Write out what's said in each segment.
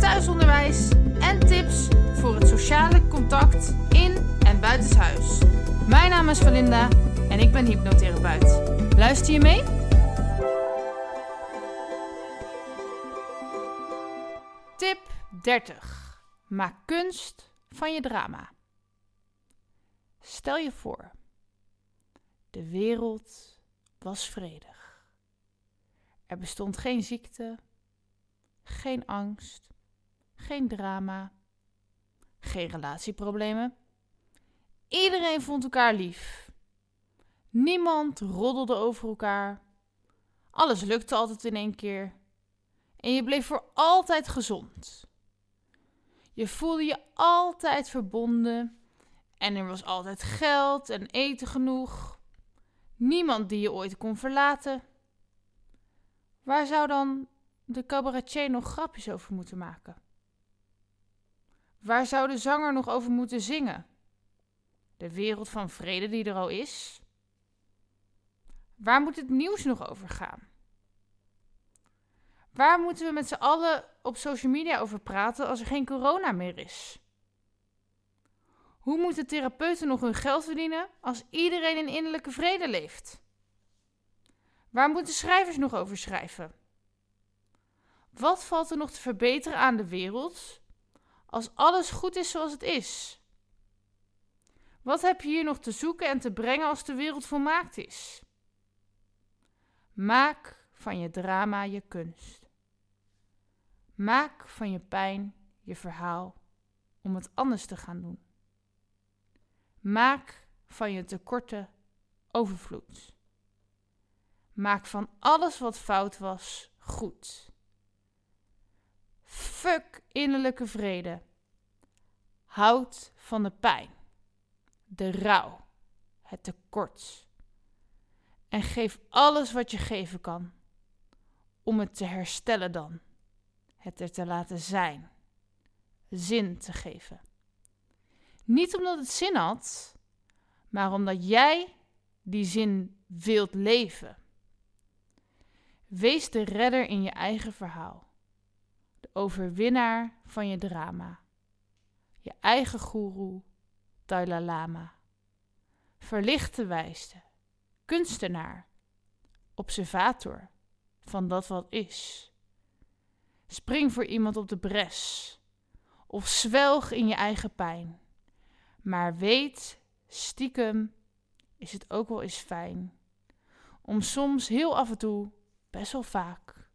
thuisonderwijs en tips voor het sociale contact in en buitenshuis. Mijn naam is Valinda en ik ben hypnotherapeut. Luister je mee? Tip 30. Maak kunst van je drama. Stel je voor, de wereld was vredig. Er bestond geen ziekte, geen angst, geen drama, geen relatieproblemen. Iedereen vond elkaar lief. Niemand roddelde over elkaar. Alles lukte altijd in één keer. En je bleef voor altijd gezond. Je voelde je altijd verbonden. En er was altijd geld en eten genoeg. Niemand die je ooit kon verlaten. Waar zou dan de cabaretier nog grapjes over moeten maken? Waar zou de zanger nog over moeten zingen? De wereld van vrede die er al is? Waar moet het nieuws nog over gaan? Waar moeten we met z'n allen op social media over praten als er geen corona meer is? Hoe moeten therapeuten nog hun geld verdienen als iedereen in innerlijke vrede leeft? Waar moeten schrijvers nog over schrijven? Wat valt er nog te verbeteren aan de wereld als alles goed is zoals het is? Wat heb je hier nog te zoeken en te brengen als de wereld volmaakt is? Maak van je drama je kunst. Maak van je pijn je verhaal om het anders te gaan doen. Maak van je tekorten overvloed. Maak van alles wat fout was goed. Fuck innerlijke vrede. Houd van de pijn, de rouw, het tekort. En geef alles wat je geven kan om het te herstellen dan. Het er te laten zijn. Zin te geven. Niet omdat het zin had, maar omdat jij die zin wilt leven. Wees de redder in je eigen verhaal. Overwinnaar van je drama. Je eigen goeroe, Dalai Lama. Verlichte wijste, kunstenaar, observator van dat wat is. Spring voor iemand op de bres of zwelg in je eigen pijn. Maar weet, stiekem is het ook wel eens fijn om soms heel af en toe, best wel vaak,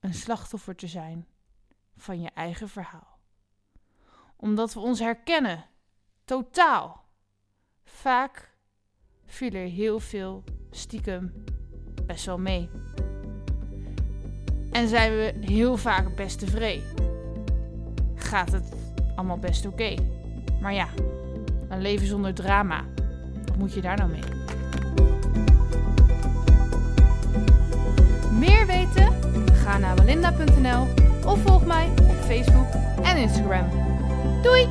een slachtoffer te zijn van je eigen verhaal. Omdat we ons herkennen, totaal. Vaak viel er heel veel stiekem best wel mee. En zijn we heel vaak best tevreden. Gaat het allemaal best oké. Maar ja, een leven zonder drama. Wat moet je daar nou mee? Meer weten? Ga naar walinda.nl of volg mij op Facebook en Instagram. Doei!